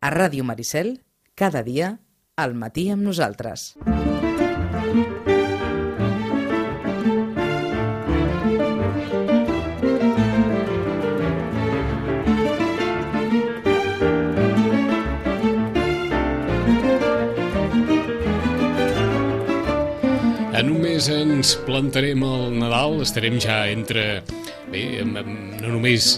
A Ràdio Maricel, cada dia, al matí amb nosaltres. En un mes ens plantarem el Nadal, estarem ja entre... Bé, no només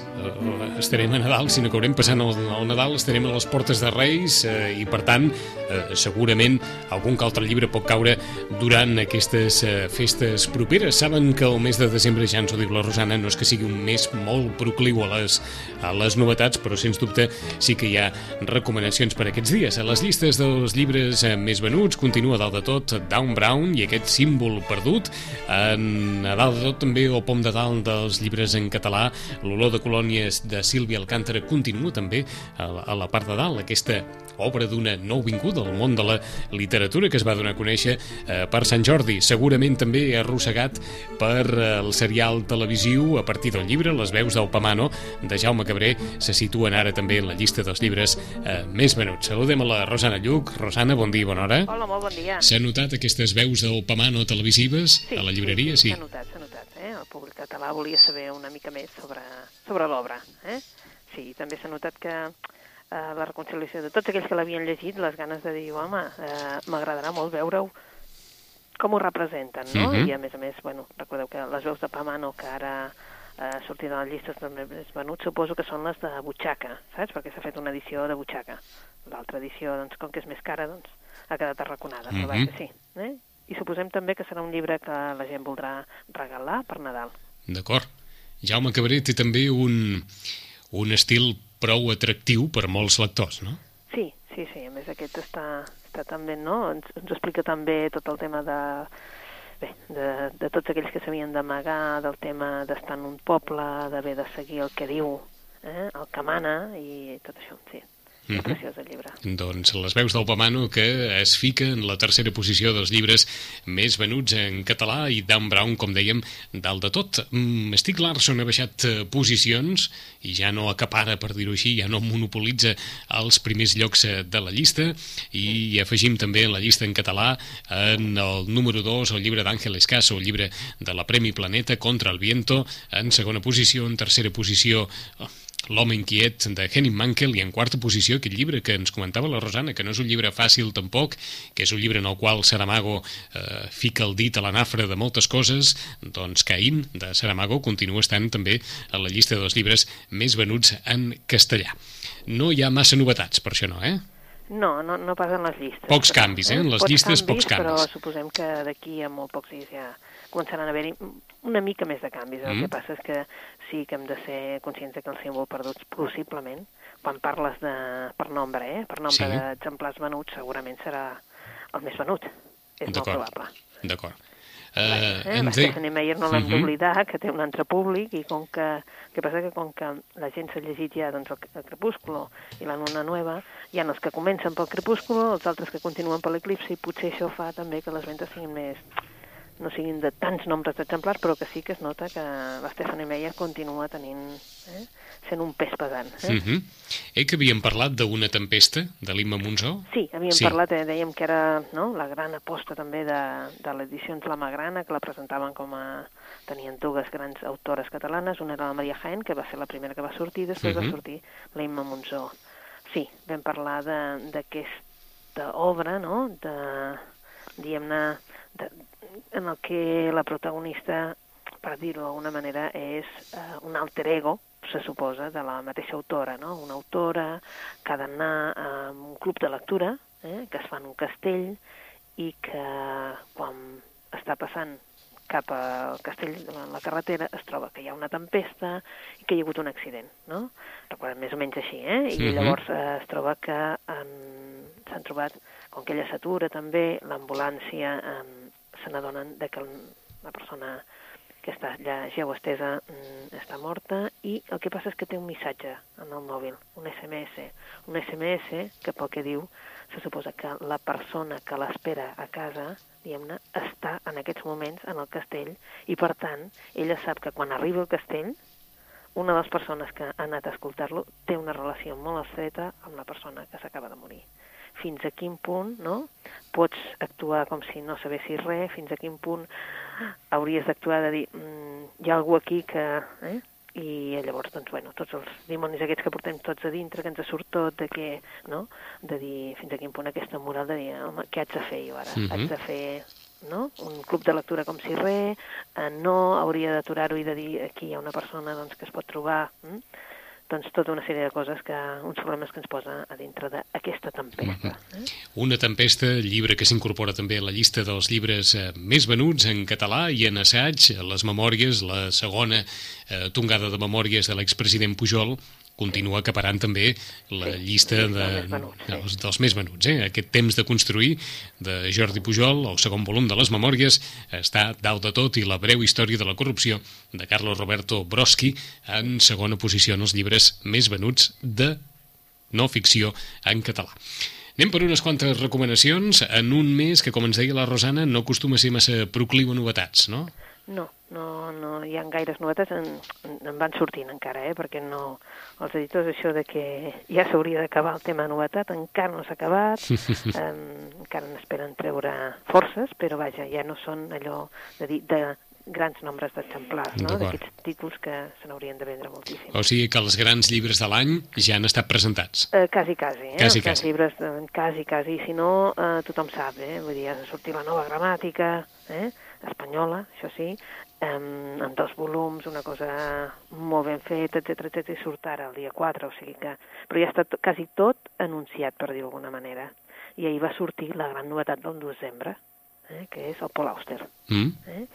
estarem a Nadal, sinó que haurem passant el, Nadal, estarem a les portes de Reis eh, i, per tant, eh, segurament algun que altre llibre pot caure durant aquestes eh, festes properes. Saben que el mes de desembre, ja ens ho diu la Rosana, no és que sigui un mes molt procliu a les, a les novetats, però sens dubte sí que hi ha recomanacions per aquests dies. A les llistes dels llibres eh, més venuts continua dalt de tot Down Brown i aquest símbol perdut. En, a dalt de tot també el pom de dalt dels llibres en català, l'olor de colònies de Sílvia Alcántara continua també a la, a la part de dalt, aquesta obra d'una nouvinguda al món de la literatura que es va donar a conèixer eh, per Sant Jordi, segurament també arrossegat per eh, el serial televisiu a partir del llibre Les veus del Pamano de Jaume Cabré se situen ara també en la llista dels llibres eh, més venuts. Saludem a la Rosana Lluc. Rosana, bon dia i bona hora. Hola, molt bon dia. S'ha notat aquestes veus del Pamano televisives Sí, a la llibreria? Sí, Sí. s'ha notat, s'ha notat. Eh? El públic català volia saber una mica més sobre, sobre l'obra. Eh? Sí, també s'ha notat que eh, la reconciliació de tots aquells que l'havien llegit, les ganes de dir, home, eh, m'agradarà molt veure-ho com ho representen, no? Mhm. I a més a més, bueno, recordeu que les veus de Pamano, que ara eh, sortiran a les llistes també més venuts, suposo que són les de butxaca, saps? Perquè s'ha fet una edició de butxaca. L'altra edició, doncs, com que és més cara, doncs, ha quedat arraconada, però Mhm. vaja, sí. Eh? I suposem també que serà un llibre que la gent voldrà regalar per Nadal. D'acord. Jaume Cabré té també un, un estil prou atractiu per molts lectors, no? Sí, sí, sí, a més aquest està, està també, no? Ens, ens explica també tot el tema de, bé, de, de tots aquells que s'havien d'amagar, del tema d'estar en un poble, d'haver de seguir el que diu, eh? el que mana i tot això, sí. És Mhm. preciós el llibre. Doncs les veus del Pamano que es fica en la tercera posició dels llibres més venuts en català i Dan Brown, com dèiem, dalt de tot. Mm, Stieg Larsson ha baixat eh, posicions i ja no acapara, per dir-ho així, ja no monopolitza els primers llocs eh, de la llista i afegim també en la llista en català en el número 2 el llibre d'Àngel Escaso, el llibre de la Premi Planeta contra el viento, en segona posició, en tercera posició oh, L'home inquiet de Henning Mankell i en quarta posició aquest llibre que ens comentava la Rosana, que no és un llibre fàcil tampoc, que és un llibre en el qual Saramago eh, fica el dit a la nafra de moltes coses, doncs Caín de Saramago continua estant també a la llista dels llibres més venuts en castellà. No hi ha massa novetats per això no, eh? No, no, no pas en les llistes. Pocs canvis, eh? En les llistes, pocs Però canvis. suposem que d'aquí a molt pocs dies ja començaran a haver-hi una mica més de canvis. El Mm. que passa és que sí que hem de ser conscients que el símbol perdut, possiblement, quan parles de, per nombre, eh? per nombre Sí. d'exemplars venuts, segurament serà el més venut. És molt probable. D'acord. Eh, Eh, La de- Stephanie Meyer no l'hem Mhm. d'oblidar, que té un altre públic, i com que, que passa que com que la gent s'ha llegit ja doncs, el, el Crepúsculo i la Luna Nueva, hi ha els que comencen pel Crepúsculo, els altres que continuen per l'Eclipse, i potser això fa també que les ventes siguin més no siguin de tants nombres d'exemplars, però que sí que es nota que la Stephanie Meyer continua tenint, eh, sent un pes pesant. Eh? Mhm. Eh, que havíem parlat d'una tempesta de l'Imma Monzó? Sí, havíem Sí. parlat, eh, dèiem que era no, la gran aposta també de, de l'edició La Magrana, que la presentaven com a... Tenien dues grans autores catalanes, una era la Maria Jaén, que va ser la primera que va sortir, i després Mhm. va sortir la Imma Monzó. Sí, vam parlar de- d'aquesta obra, no?, de, diguem-ne, de, en el que la protagonista, per dir-ho d'alguna manera, és eh, un alter ego, se suposa, de la mateixa autora, no? Una autora que ha d'anar a un club de lectura, eh, que es fa en un castell, i que quan està passant cap al castell, en la carretera, es troba que hi ha una tempesta i que hi ha hagut un accident, no? Recordem més o menys així, eh? I Mhm. llavors eh, es troba que s'han trobat, com que ella s'atura també, l'ambulància, eh, se n'adonen que la persona que està allà geu estesa mm, està morta i el que passa és que té un missatge en el mòbil, un SMS, un SMS que pel que diu se suposa que la persona que l'espera a casa, diguem-ne, està en aquests moments en el castell i per tant ella sap que quan arriba al castell una de les persones que ha anat a escoltar-lo té una relació molt estreta amb la persona que s'acaba de morir. Fins a quin punt no? pots actuar com si no sabessis res, fins a quin punt hauries d'actuar de dir mm, hi ha algú aquí que... Eh? i llavors, doncs, bueno, tots els dimonis aquests que portem tots a dintre, que ens surt tot, de que, no?, de dir fins a quin punt aquesta moral de dir, home, què haig de fer jo ara? Mm -hmm. Haig de fer no? un club de lectura com si res, eh, no hauria d'aturar-ho i de dir aquí hi ha una persona doncs, que es pot trobar, hm? Doncs tota una sèrie de coses que, uns problemes que ens posa a dintre d'aquesta tempesta. Eh? Una tempesta, llibre que s'incorpora també a la llista dels llibres eh, més venuts en català i en assaig, les memòries, la segona eh, tongada de memòries de l'expresident Pujol, continua acaparant també la sí, llista de, dels, sí. dels, dels més venuts. Eh? Aquest temps de construir de Jordi Pujol, el segon volum de les memòries, està dalt de tot i la breu història de la corrupció de Carlos Roberto Broski en segona posició en els llibres més venuts de no ficció en català. Anem per unes quantes recomanacions en un mes que, com ens deia la Rosana, no acostuma a ser massa procliu a novetats, no? No, no, no hi ha gaires novetats, en, en van sortint encara, eh? perquè no, els editors això de que ja s'hauria d'acabar el tema novetat, encara no s'ha acabat, um, encara n'esperen treure forces, però vaja, ja no són allò de dir de grans nombres d'exemplars, no? d'aquests títols que se n'haurien de vendre moltíssim. O sigui que els grans llibres de l'any ja han estat presentats. Uh, quasi, quasi. Eh? Quasi, els quasi. llibres, uh, quasi, quasi. Si no, uh, tothom sap, eh? vull dir, ha de sortir la nova gramàtica, eh? espanyola, això sí, um, en dos volums, una cosa molt ben feta, etc etc i surt ara el dia 4, o sigui que... Però ja està to, quasi tot anunciat, per dir d'alguna manera. I ahir va sortir la gran novetat del desembre, eh, que és el Paul Auster. Mm. Eh?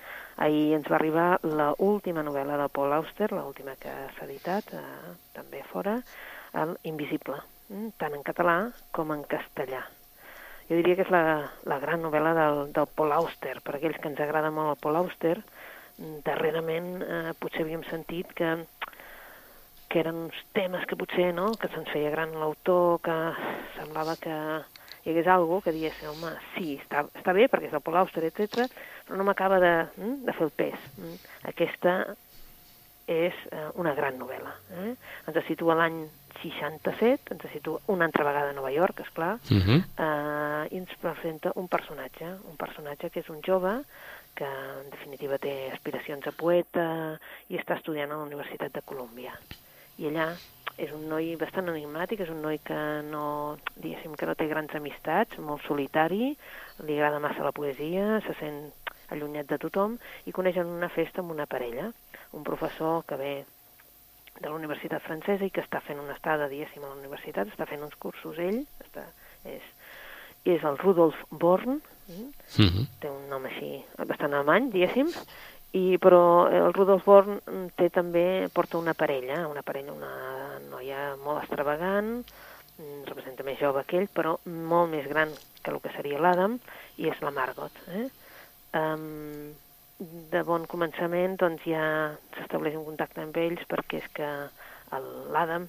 Ahir ens va arribar la última novel·la del Paul Auster, l'última que s'ha editat, eh, també fora, el Invisible, eh? tant en català com en castellà jo diria que és la, la gran novel·la del, del Paul Auster. Per aquells que ens agrada molt el Paul Auster, darrerament eh, potser havíem sentit que, que eren uns temes que potser no, que se'ns feia gran l'autor, que semblava que hi hagués algú que digués, home, sí, està, està bé perquè és el Paul Auster, etc, però no m'acaba de, hm, de fer el pes. Hm. Aquesta és eh, una gran novel·la. Eh? Ens situa l'any 67, ens situa una altra vegada a Nova York, és clar, uh -huh. eh, i ens presenta un personatge, un personatge que és un jove que en definitiva té aspiracions a poeta i està estudiant a la Universitat de Colúmbia. I allà és un noi bastant enigmàtic, és un noi que no, diguéssim, que no té grans amistats, molt solitari, li agrada massa la poesia, se sent allunyat de tothom i coneix en una festa amb una parella, un professor que ve de la Universitat Francesa i que està fent una estada, diguéssim, a la universitat, està fent uns cursos ell, està, és, és el Rudolf Born, mm -hmm. té un nom així bastant alemany, diguéssim, i, però el Rudolf Born té també, porta una parella, una parella, una noia molt extravagant, mm, representa més jove que ell, però molt més gran que el que seria l'Adam, i és la Margot. Eh? Um, de bon començament doncs ja s'estableix un contacte amb ells perquè és que l'Adam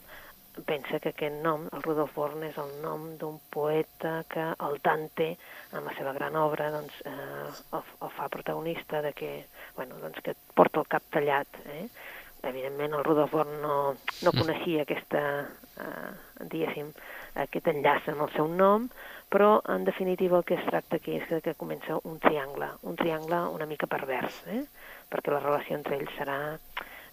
pensa que aquest nom, el Rudolf Born, és el nom d'un poeta que el Dante, en la seva gran obra, doncs, eh, el, el fa protagonista de que, bueno, doncs que porta el cap tallat. Eh? Evidentment, el Rudolf Born no, no coneixia aquesta, eh, diguéssim, aquest enllaç amb el seu nom, però en definitiva el que es tracta aquí és que, que comença un triangle, un triangle una mica pervers, eh? perquè la relació entre ells serà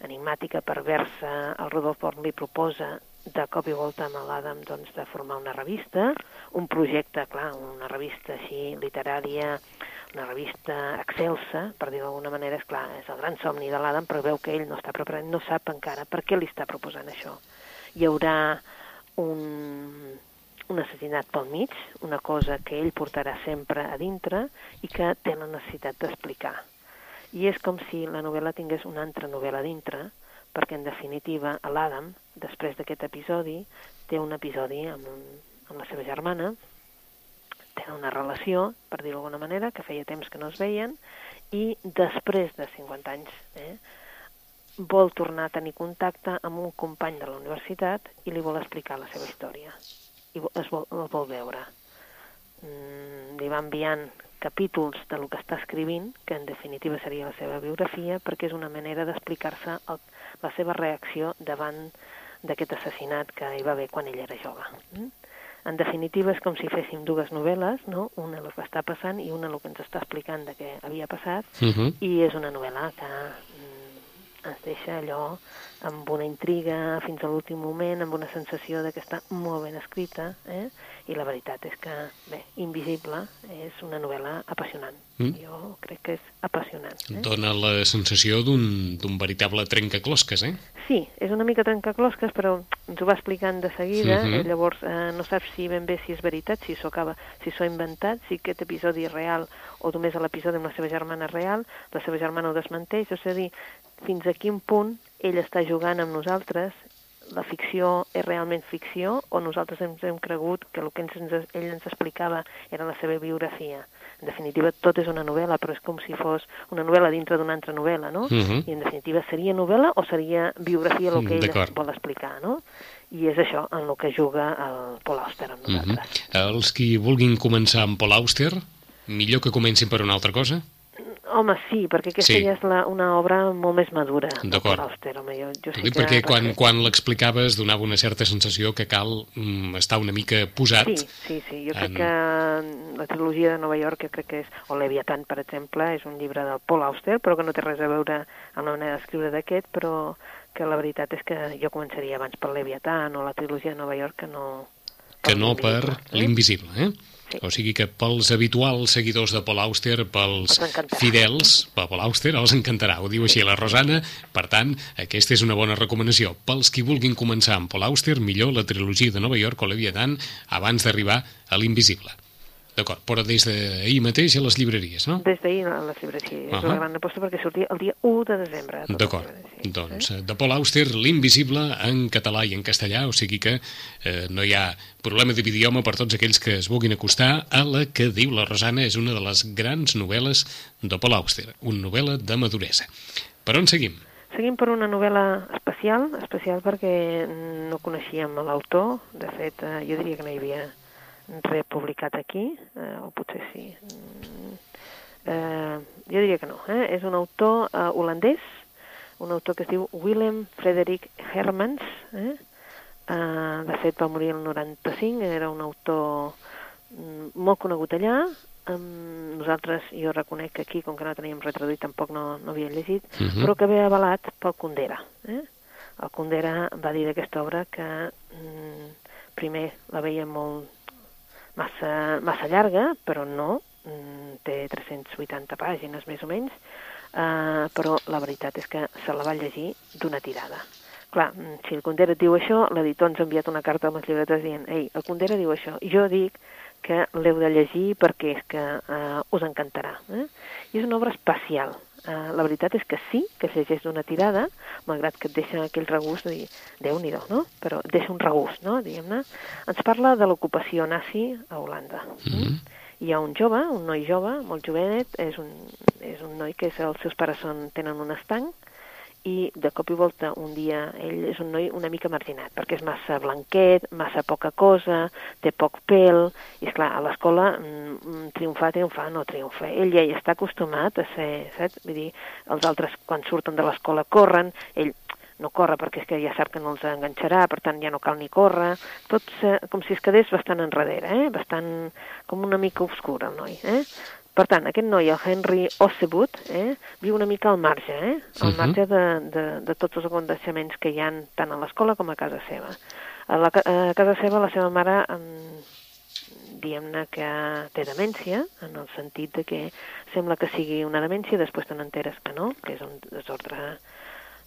enigmàtica, perversa, el Rodolf Born li proposa de cop i volta amb l'Adam doncs, de formar una revista, un projecte, clar, una revista així literària, una revista excelsa, per dir d'alguna manera, és clar, és el gran somni de l'Adam, però veu que ell no està preparat, no sap encara per què li està proposant això. Hi haurà un, un assassinat pel mig, una cosa que ell portarà sempre a dintre i que té la necessitat d'explicar. I és com si la novel·la tingués una altra novel·la dintre, perquè en definitiva l'Adam, després d'aquest episodi, té un episodi amb, un, amb la seva germana, té una relació, per dir-ho d'alguna manera, que feia temps que no es veien, i després de 50 anys eh, vol tornar a tenir contacte amb un company de la universitat i li vol explicar la seva història i es vol, el vol veure. Mm, li va enviant capítols de lo que està escrivint, que en definitiva seria la seva biografia, perquè és una manera d'explicar-se la seva reacció davant d'aquest assassinat que hi va haver quan ell era jove. Mm? En definitiva, és com si féssim dues novel·les, no? una el que està passant i una el que ens està explicant de què havia passat, Uh -huh. i és una novel·la que ens deixa allò amb una intriga fins a l'últim moment, amb una sensació de que està molt ben escrita, eh? i la veritat és que, bé, Invisible és una novel·la apassionant. Mm. Jo crec que és apassionant. Eh? Dona la sensació d'un veritable trencaclosques, eh? Sí, és una mica trencaclosques, però ens ho va explicant de seguida, Mhm. uh -huh. llavors eh, no saps si ben bé si és veritat, si s'ho acaba, si s'ho ha inventat, si aquest episodi és real o només l'episodi amb la seva germana real, la seva germana ho desmenteix, és a dir, fins a quin punt ell està jugant amb nosaltres, la ficció és realment ficció o nosaltres ens hem cregut que el que ens, ell ens explicava era la seva biografia. En definitiva, tot és una novel·la, però és com si fos una novel·la dintre d'una altra novel·la, no? Mhm. I en definitiva, seria novel·la o seria biografia el que ell es vol explicar, no? I és això en el que juga el Paul Auster amb Uh -huh. nosaltres. Els qui vulguin començar amb Paul Auster, millor que comencin per una altra cosa? Home, sí, perquè aquesta Sí. ja és la, una obra molt més madura D'acord. Jo, jo sí que... perquè quan, quan l'explicaves donava una certa sensació que cal mm, estar una mica posat. Sí, sí, sí. Jo crec en- que la trilogia de Nova York, crec que és, o Leviathan, per exemple, és un llibre del Paul Auster, però que no té res a veure amb la manera d'escriure d'aquest, però que la veritat és que jo començaria abans per Leviathan o la trilogia de Nova York que no... que no per l'Invisible, eh? l'invisible, eh? Sí. O sigui que pels habituals seguidors de Paul Auster, pels fidels, per Paul Auster els encantarà, ho diu així la Rosana, per tant, aquesta és una bona recomanació. Pels qui vulguin començar amb Paul Auster, millor la trilogia de Nova York o Leviathan abans d'arribar a l'invisible. D'acord, però des d'ahir mateix a les llibreries, no? Des d'ahir a la llibreria. És Ahà. una gran aposta perquè sortia el dia 1 de desembre. D'acord. les llibreries, Doncs eh, de Paul Auster, L'invisible en català i en castellà, o sigui que eh, no hi ha problema d'idioma per tots aquells que es vulguin acostar a la que diu la Rosana és una de les grans novel·les de Paul Auster, una novel·la de maduresa. Per on seguim? Seguim per una novel·la especial, especial perquè no coneixíem l'autor, de fet eh, jo diria que no hi havia res publicat aquí, eh, o potser sí. Mm, Eh, jo diria que no, eh? és un autor eh, holandès, un autor que es diu Willem Frederik Hermans, eh? Eh, de fet va morir el 95, era un autor mm, molt conegut allà, um, nosaltres, jo reconec que aquí, com que no teníem retraduït, tampoc no, no havia llegit, Mhm. però que ve avalat pel Kundera. Eh? El Kundera va dir d'aquesta obra que mm, primer la veia molt massa, massa llarga, però no, mm, té 380 pàgines més o menys, eh, però la veritat és que se la va llegir d'una tirada. Clar, mm, si el Kundera et diu això, l'editor ens ha enviat una carta amb les llibretes dient ei, el Kundera diu això. Jo dic que l'heu de llegir perquè és que eh, us encantarà. Eh? I és una obra especial. Eh, la veritat és que sí, que es llegeix d'una tirada, malgrat que et deixa aquell regust de dir, Déu-n'hi-do, no? Però deixa un regust, no? Diguem-ne. Ens parla de l'ocupació nazi a Holanda. Mhm. Hi ha un jove, un noi jove, molt jovenet, és un, és un noi que és, els seus pares són, tenen un estanc, i de cop i volta un dia ell és un noi una mica marginat, perquè és massa blanquet, massa poca cosa, té poc pèl, i esclar, a l'escola mm, triomfar, triomfar, no triomfa. Ell ja hi està acostumat a ser, saps? Vull dir, els altres quan surten de l'escola corren, ell no corre perquè és que ja sap que no els enganxarà, per tant ja no cal ni córrer, tot com si es quedés bastant enrere, eh? bastant com una mica obscur el noi. Eh? Per tant, aquest noi, el Henry Ossebut, eh, viu una mica al marge, eh? al Mhm. marge de, de, de tots els aconteixements que hi han tant a l'escola com a casa seva. A, la, a casa seva la seva mare, em, diguem-ne que té demència, en el sentit de que sembla que sigui una demència, després te n'enteres que no, que és un desordre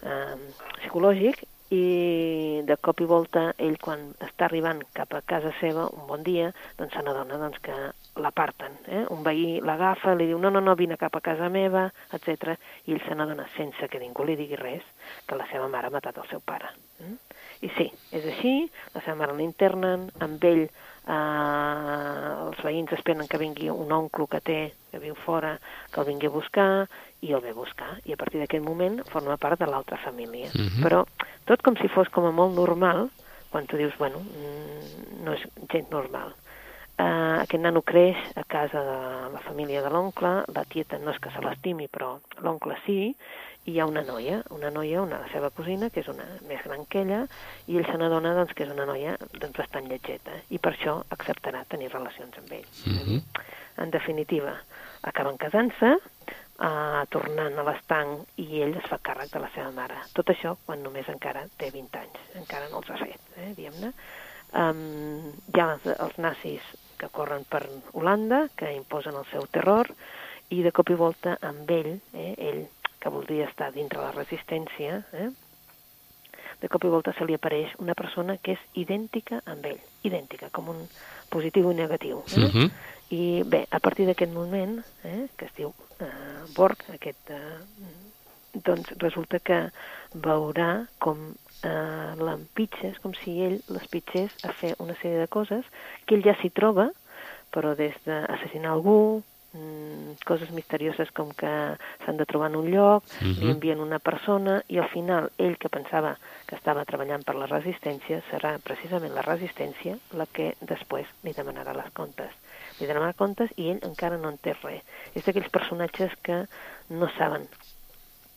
eh, psicològic, i de cop i volta ell quan està arribant cap a casa seva un bon dia, doncs se n'adona doncs, que l'aparten. Eh? Un veí l'agafa, li diu no, no, no, vine cap a casa meva, etc. I ell se n'adona sense que ningú li digui res que la seva mare ha matat el seu pare. Mm? I sí, és així, la seva mare l'internen, amb ell eh, els veïns esperen que vingui un oncle que té, que viu fora, que el vingui a buscar, i el ve a buscar. I a partir d'aquest moment forma part de l'altra família. Mhm. Però tot com si fos com a molt normal, quan tu dius, bueno, mm, no és gens normal. eh, aquest nano creix a casa de la família de l'oncle, la tieta no és que se l'estimi, però l'oncle sí, i hi ha una noia, una noia, una la seva cosina, que és una més gran que ella, i ell se n'adona doncs, que és una noia doncs, bastant lletgeta, i per això acceptarà tenir relacions amb ell. Mm -hmm. En definitiva, acaben casant-se, eh, tornant a l'estanc, i ell es fa càrrec de la seva mare. Tot això quan només encara té 20 anys, encara no els ha fet, eh, diguem-ne. Um, hi ha els, els nazis que corren per Holanda, que imposen el seu terror, i de cop i volta amb ell, eh, ell que voldria estar dintre la resistència, eh, de cop i volta se li apareix una persona que és idèntica amb ell, idèntica, com un positiu i negatiu. Eh? Mm -hmm. I bé, a partir d'aquest moment, eh, que es diu eh, Borg, aquest, eh, doncs resulta que veurà com eh, l'empitges, com si ell l'espitxés a fer una sèrie de coses que ell ja s'hi troba, però des d'assassinar algú, coses misterioses com que s'han de trobar en un lloc, uh -huh. li Mhm. envien una persona i al final ell que pensava que estava treballant per la resistència serà precisament la resistència la que després li demanarà les comptes. Li demanarà comptes i ell encara no en té res. És d'aquells personatges que no saben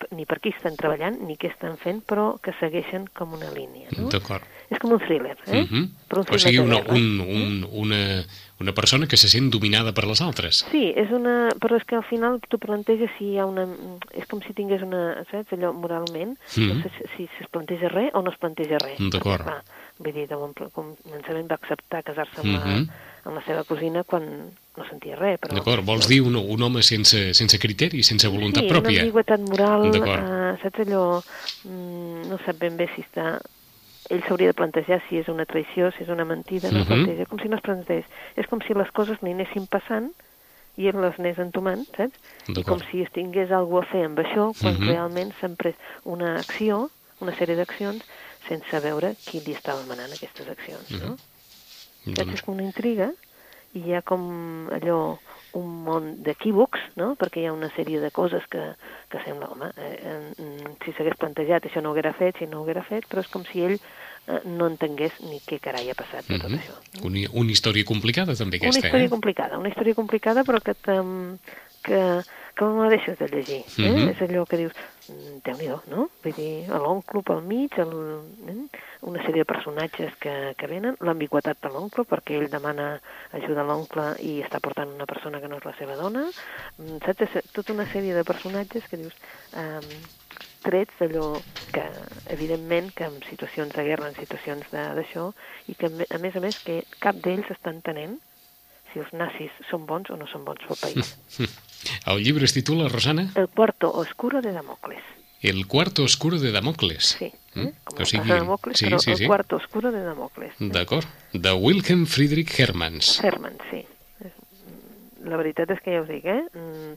ni per qui estan treballant ni què estan fent, però que segueixen com una línia. No? D'acord. És com un thriller, eh? Mm -hmm. Però un O sigui, thriller una, un, un, una, una persona que se sent dominada per les altres. Sí, és una... però és que al final tu planteges si hi ha una... És com si tingués una... Saps, allò moralment? Mhm. No sé si, si es planteja res o no es planteja res. D'acord. Vull dir, de bon començament va acceptar casar-se amb, Mhm. la, amb la seva cosina quan no sentia res. Però... D'acord, vols dir un, un home sense, sense criteri, sense voluntat sí, pròpia? una ambigüetat moral, eh, saps allò, mm, no sap ben bé si està... Ell s'hauria de plantejar si és una traïció, si és una mentida, no Mhm. uh planteja, com si no es plantegés. És com si les coses li anessin passant i ell les anés entomant, saps? I com si es tingués alguna a fer amb això, quan Mhm. realment s'han pres una acció, una sèrie d'accions, sense veure qui li estava manant aquestes accions, no? Saps? Doncs, És com una intriga i hi ha com allò un món d'equívocs, no? perquè hi ha una sèrie de coses que, que sembla, home, eh, eh, si s'hagués plantejat això no ho haguera fet, si no ho haguera fet, però és com si ell eh, no entengués ni què carai ha passat de tot mhm. això. una, una història complicada també Una aquesta, història eh? complicada, una història complicada però que, que, que no la deixes de llegir. Eh? Mhm. És allò que dius, mm, déu-n'hi-do, no? Vull dir, l'oncle pel mig, el, eh? una sèrie de personatges que, que venen, l'ambigüetat de l'oncle, perquè ell demana ajuda a l'oncle i està portant una persona que no és la seva dona, Mm, saps? Tota una sèrie de personatges que dius... Um, trets d'allò que, evidentment, que en situacions de guerra, en situacions d'això, i que, a més a més, que cap d'ells està entenent si els nazis són bons o no són bons pel país. El llibre es titula, Rosana, El cuarto oscuro de Damocles. El cuarto oscuro de Damocles. Sí, Mm? eh? com O el sigui, de Damocles, sí, però sí, el sí. cuarto oscuro de Damocles. D'acord. De Wilhelm Friedrich Hermans. Herman, sí. La veritat és que ja us dic, eh? Mm,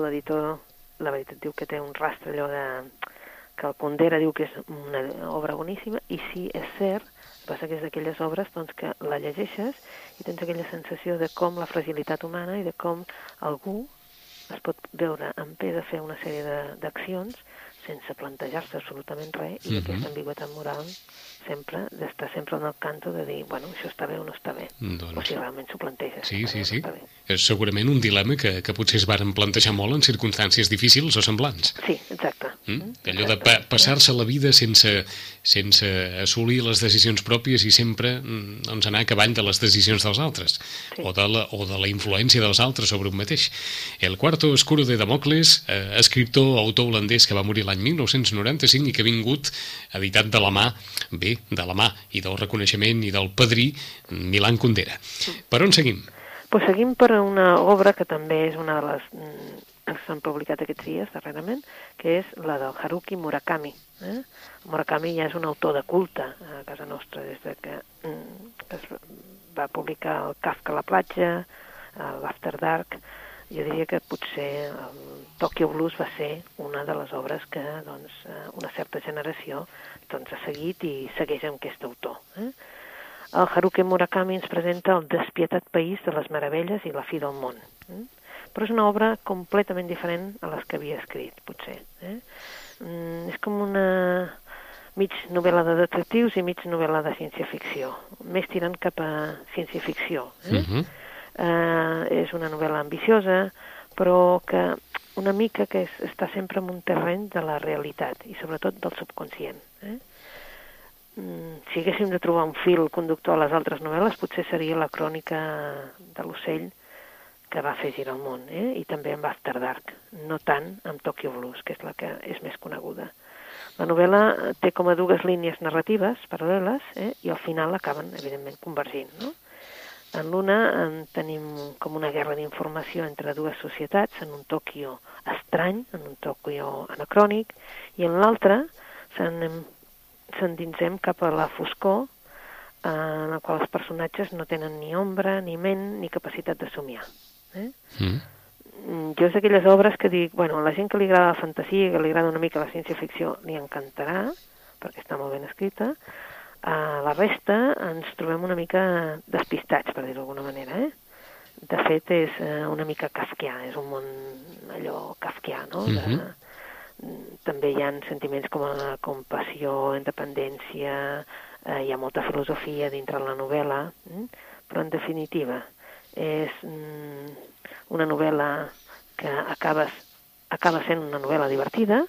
L'editor, la veritat, diu que té un rastre allò de... que el Condera diu que és una obra boníssima, i sí, és cert, passa que és d'aquelles obres doncs, que la llegeixes i tens aquella sensació de com la fragilitat humana i de com algú es pot veure en pe de fer una sèrie de- d'accions sense plantejar-se absolutament res i Mhm. aquesta ambigüetat moral sempre, d'estar sempre en el canto de dir, bueno, això està bé o no està bé. Doncs- O si realment s'ho planteja. Sí, sí, sí. no. És segurament un dilema que, que potser es varen plantejar molt en circumstàncies difícils o semblants. Sí, exacte. Mm? Allò de pa passar-se la vida sense, sense assolir les decisions pròpies i sempre mm, doncs, anar a cavall de les decisions dels altres Sí. o, de la, o de la influència dels altres sobre un mateix. El Cuarto Oscuro de Damocles, eh, escriptor, autor holandès que va morir l'any 1995 i que ha vingut editat de la mà, bé, de la mà i del reconeixement i del padrí Milan Kundera. Per on seguim? Pues seguim per una obra que també és una de les mm, que s'han publicat aquests dies, darrerament, que és la del Haruki Murakami. Eh? Murakami ja és un autor de culte a casa nostra des de que mm, es va publicar el Kafka a la platja, l'After Dark, jo diria que potser el Tokyo Blues va ser una de les obres que doncs, eh, una certa generació doncs, ha seguit i segueix amb aquest autor. Eh? El Haruki Murakami ens presenta el despietat país de les meravelles i la fi del món. Eh? Però és una obra completament diferent a les que havia escrit, potser. Eh? Mm, és com una mig novel·la de detectius i mig novel·la de ciència-ficció. Més tirant cap a ciència-ficció. Eh? Uh -huh. eh, és una novel·la ambiciosa, però que una mica que és, està sempre en un terreny de la realitat i sobretot del subconscient. Eh? Mm, si haguéssim de trobar un fil conductor a les altres novel·les, potser seria la crònica de l'ocell que va fer girar el món, eh? i també amb After Dark, no tant amb Tokyo Blues, que és la que és més coneguda. La novel·la té com a dues línies narratives paral·leles eh? i al final acaben, evidentment, convergint. No? En l'una en tenim com una guerra d'informació entre dues societats, en un Tòquio estrany, en un Tòquio anacrònic, i en l'altra s'endinsem cap a la foscor eh, en la qual els personatges no tenen ni ombra, ni ment, ni capacitat de somiar. Eh? Mm. Jo és d'aquelles obres que dic, bueno, a la gent que li agrada la fantasia, que li agrada una mica la ciència-ficció, li encantarà, perquè està molt ben escrita. A la resta ens trobem una mica despistats, per dir-ho d'alguna manera, eh? De fet, és eh, una mica kafkià, és un món allò kafkià, no? De, Mhm. també hi ha sentiments com la compassió, independència, eh, hi ha molta filosofia dintre la novel·la, mm? però en definitiva és mm, una novel·la que acabes, acaba sent una novel·la divertida,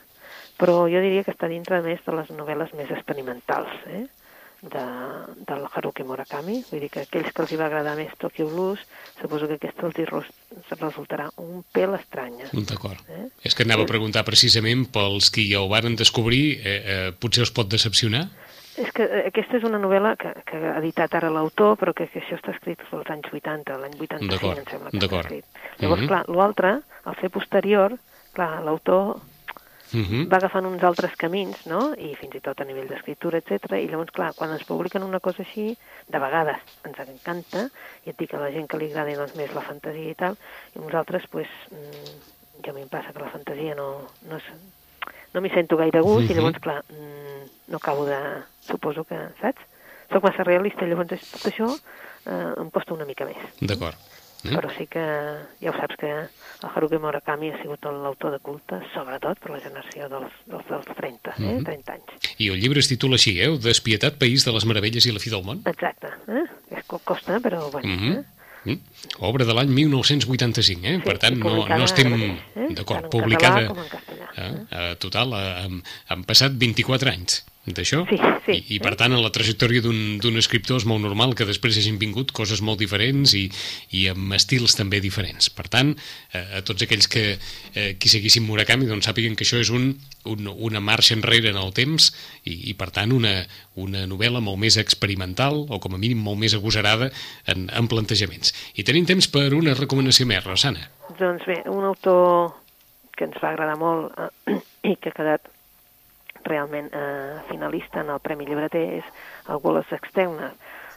però jo diria que està dintre més de les novel·les més experimentals eh? de, del Haruki Murakami, vull dir que aquells que els hi va agradar més Tokyo Blues, suposo que aquesta els hi resultarà un pèl estranya. D'acord. Eh? És que anava a preguntar precisament pels qui ja ho varen descobrir, eh, eh, potser us pot decepcionar? És que eh, aquesta és una novel·la que, que ha editat ara l'autor, però que, que això està escrit als anys 80, l'any 85 D'acord, em sembla que està escrit. Llavors, Mhm. clar, l'altre, al ser posterior, clar, l'autor Uh -huh. va agafant uns altres camins, no?, i fins i tot a nivell d'escriptura, etc. i llavors, clar, quan ens publiquen una cosa així, de vegades ens encanta, i et dic a la gent que li agrada doncs, més la fantasia i tal, i nosaltres, pues, mm, jo a mi em passa que la fantasia no, no, és, no m'hi sento gaire gust, Mhm. i llavors, clar, mm, no acabo de... suposo que, saps? Soc massa realista, llavors tot això eh, em costa una mica més. D'acord. Eh? Però sí que ja ho saps que el Haruki Murakami ha sigut l'autor de culte, sobretot per la generació dels, dels, dels 30, eh? Mhm. 30 anys. I el llibre es titula així, eh? Despietat país de les meravelles i la fi del món. Exacte. Eh? És, co- costa, però bueno. Mhm. eh? Mm. Obra de l'any 1985, eh? Sí, per tant, no, no estem... eh? D'acord, publicada... català Eh? Eh, total, eh, han, han passat 24 anys d'això. Sí, sí, I, i per tant en la trajectòria d'un escriptor és molt normal que després hagin vingut coses molt diferents i, i amb estils també diferents. Per tant, eh, a tots aquells que eh, qui seguissin Murakami doncs sàpiguen que això és un, un, una marxa enrere en el temps i, i per tant una, una novel·la molt més experimental o com a mínim molt més agosarada en, en plantejaments. I tenim temps per una recomanació més, Rosana Doncs bé, un autor que ens va agradar molt eh, i que ha quedat realment eh, finalista en el Premi Llibreter és el Wallace Externa.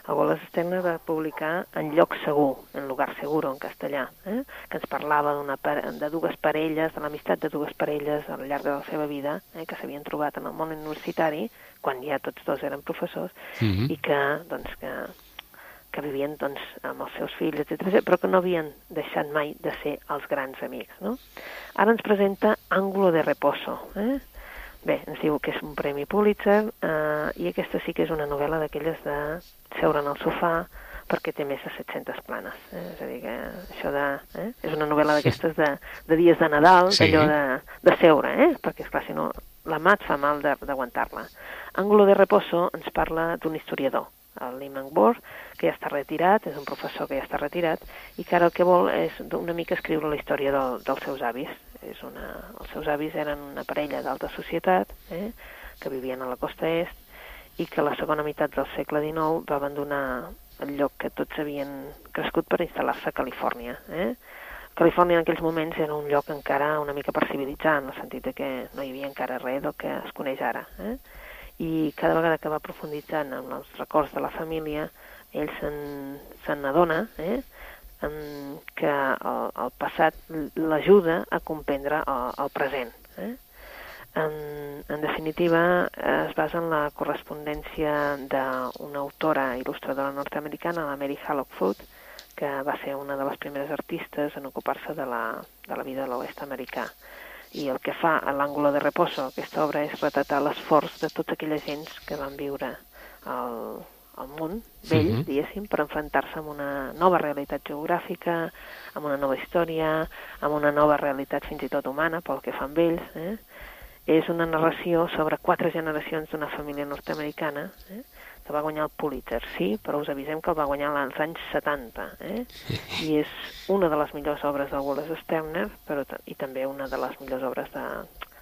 El Wallace Externa va publicar En lloc segur, en lugar seguro, en castellà, eh? que ens parlava de dues parelles, de l'amistat de dues parelles al llarg de la seva vida, eh? que s'havien trobat en el món universitari, quan ja tots dos eren professors, Mhm. i que, doncs, que, que vivien doncs, amb els seus fills, etc, però que no havien deixat mai de ser els grans amics. No? Ara ens presenta Ángulo de Reposo. Eh? Bé, ens diu que és un premi Pulitzer eh, i aquesta sí que és una novel·la d'aquelles de seure en el sofà perquè té més de 700 planes. Eh? És a dir, que això de... Eh? És una novel·la d'aquestes de, de dies de Nadal, Sí. d'allò de, de seure, eh? perquè, esclar, si no, la mà et fa mal d'aguantar-la. Ángulo de Reposo ens parla d'un historiador, el Lehman Ward, que ja està retirat, és un professor que ja està retirat, i que ara el que vol és una mica escriure la història del, dels seus avis. És una, els seus avis eren una parella d'alta societat, eh, que vivien a la costa est, i que a la segona meitat del segle XIX va abandonar el lloc que tots havien crescut per instal·lar-se a Califòrnia. Eh? Califòrnia en aquells moments era un lloc encara una mica per civilitzar, en el sentit que no hi havia encara res del que es coneix ara. Eh? I cada vegada que va profunditzant en els records de la família, ell se n'adona eh? que el, el passat l'ajuda a comprendre el, el present. Eh? En, en definitiva, es basa en la correspondència d'una autora il·lustradora nord-americana, la Mary Hallockfoot, que va ser una de les primeres artistes en ocupar-se de, la, de la vida de l'oest americà. I el que fa a l'Àngulo de Reposo, aquesta obra, és retratar l'esforç de tota aquella gent que van viure al, al món vell, uh -huh. diguéssim, per enfrontar-se amb una nova realitat geogràfica, amb una nova història, amb una nova realitat fins i tot humana, pel que fan ells. Eh? És una narració sobre quatre generacions d'una família nord-americana, eh? Que va guanyar el Pulitzer, sí, però us avisem que el va guanyar als anys 70, eh? i és una de les millors obres de Wallace Stemner, però i també una de les millors obres de,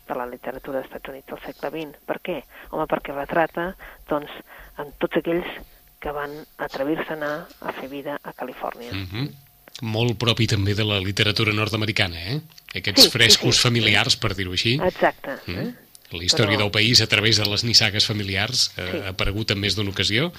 de la literatura dels Estats Units del segle XX. Per què? Home, perquè retrata, doncs, amb tots aquells que van atrevir-se a anar a fer vida a Califòrnia. Mm -hmm. Molt propi també de la literatura nord-americana, eh? Aquests Sí, sí, frescos sí. familiars, per dir-ho així. Exacte. Mm. Eh? La història Però- del país a través de les nissagues familiars eh, Sí. ha aparegut en més d'una ocasió.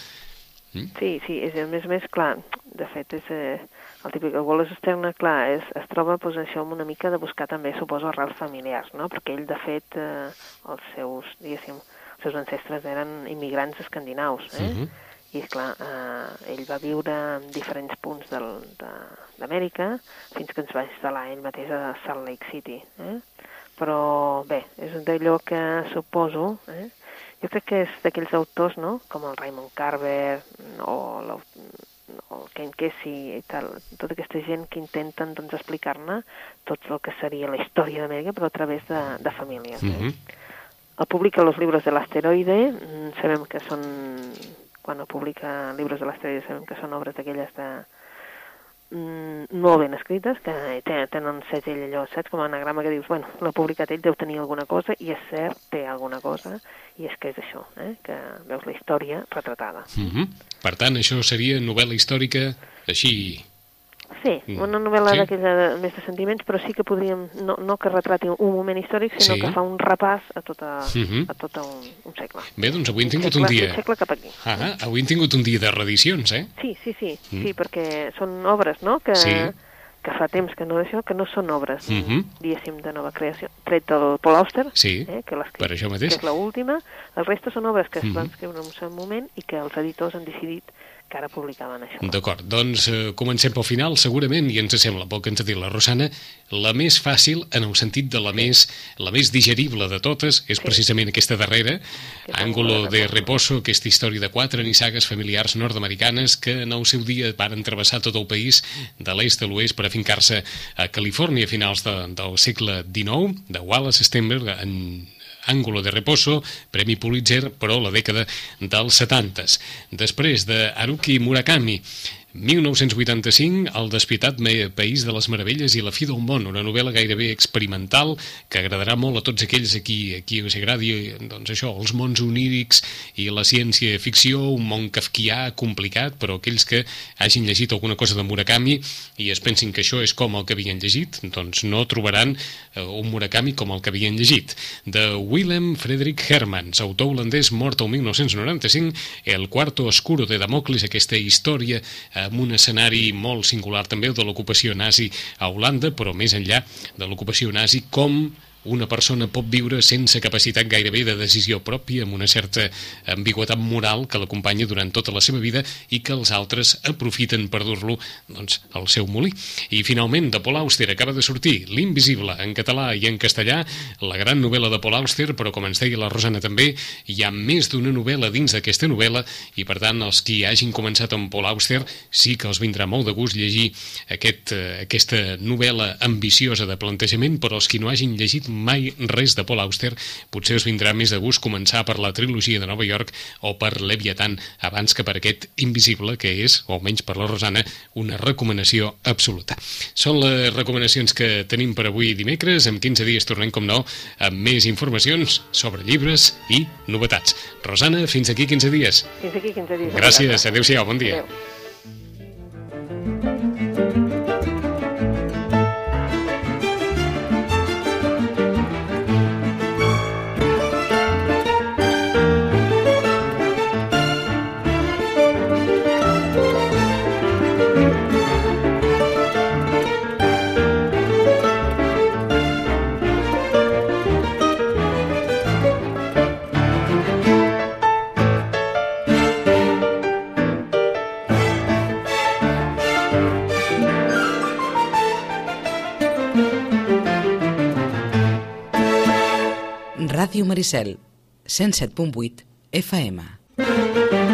Sí, sí, és a més a més, clar, de fet és eh, el típic, el Wallace Stern, clar, és, es troba pues, això amb una mica de buscar també, suposo, arrels familiars, no? Perquè ell, de fet, eh, els seus, diguéssim, els seus ancestres eren immigrants escandinaus, eh? Mhm. I, clar, eh, ell va viure en diferents punts d'Amèrica fins que ens va instal·lar ell mateix a Salt Lake City, eh? Però, bé, és d'allò que suposo, eh? Jo crec que és d'aquells autors, no?, com el Raymond Carver o, o el Ken Kesey i tal, tota aquesta gent que intenten doncs, explicar-ne tot el que seria la història d'Amèrica, però a través de, de famílies. Eh? Mhm. El publica los libros del asteroide, mm, sabem que són, quan el publica libros de l'asteroide sabem que són obres d'aquelles de mm, molt ben escrites, que tenen, tenen segell allò, saps, com anagrama que dius, bueno, l'ha publicat ell, deu tenir alguna cosa, i és cert, té alguna cosa, i és que és això, eh? que veus la història retratada. Mhm. Per tant, això seria novel·la històrica així... Sí, Mm. una novel·la Sí. d'aquella de, més de sentiments, però sí que podríem, no, no que retrati un moment històric, sinó Sí. que fa un repàs a tota, Mhm. a tot un, un segle. Bé, doncs avui hem Un tingut segle, un dia... Un segle cap aquí. Ah, avui hem tingut un dia de reedicions, eh? Sí, sí, sí, Mm. sí, perquè són obres, no?, que, Sí. que fa temps que no això, que no són obres, Mhm. diguéssim, de nova creació, tret del Paul Auster, Sí, eh, que, per això mateix. que és l'última, el resta són obres que es Mhm. van escriure en un cert moment i que els editors han decidit que ara publicaven això. D'acord, doncs eh, comencem pel final, segurament, i ens sembla, pel que ens ha dit la Rosana, la més fàcil, en el sentit de la més, la més digerible de totes, és Sí. precisament aquesta darrera, Que és Ángulo de Reposo, aquesta història de quatre nissagues familiars nord-americanes que en el seu dia van travessar tot el país de l'est a l'oest per afincar-se a Califòrnia a finals de, del segle XIX, de Wallace Stenberg, en Ángulo de Reposo, Premi Pulitzer, però la dècada dels 70s. Després de Haruki Murakami, 1985, El despietat me- País de les Meravelles i la fi del món, una novel·la gairebé experimental que agradarà molt a tots aquells a qui, a qui us agradi doncs això, els mons onírics i la ciència-ficció, un món kafkià complicat, però aquells que hagin llegit alguna cosa de Murakami i es pensin que això és com el que havien llegit, doncs no trobaran eh, un Murakami com el que havien llegit. De Willem Frederick Hermans, autor holandès mort el 1995, El cuarto oscuro de Damocles, aquesta història amb un escenari molt singular també de l'ocupació nazi a Holanda, però més enllà de l'ocupació nazi, com una persona pot viure sense capacitat gairebé de decisió pròpia, amb una certa ambigüetat moral que l'acompanya durant tota la seva vida i que els altres aprofiten per dur-lo doncs, al seu molí. I finalment, de Paul Auster acaba de sortir L'Invisible, en català i en castellà, la gran novel·la de Paul Auster, però com ens deia la Rosana també, hi ha més d'una novel·la dins d'aquesta novel·la i per tant els qui hagin començat amb Paul Auster sí que els vindrà molt de gust llegir aquest, eh, aquesta novel·la ambiciosa de plantejament, però els qui no hagin llegit mai res de Paul Auster potser us vindrà més de gust començar per la trilogia de Nova York o per Leviathan abans que per aquest Invisible que és, o almenys per la Rosana, una recomanació absoluta. Són les recomanacions que tenim per avui dimecres. En 15 dies tornem, com no, amb més informacions sobre llibres i novetats. Rosana, fins aquí 15 dies. Fins aquí 15 dies. Gràcies, adeu-siau, bon dia. Adéu. Maricel, 107.8 FM.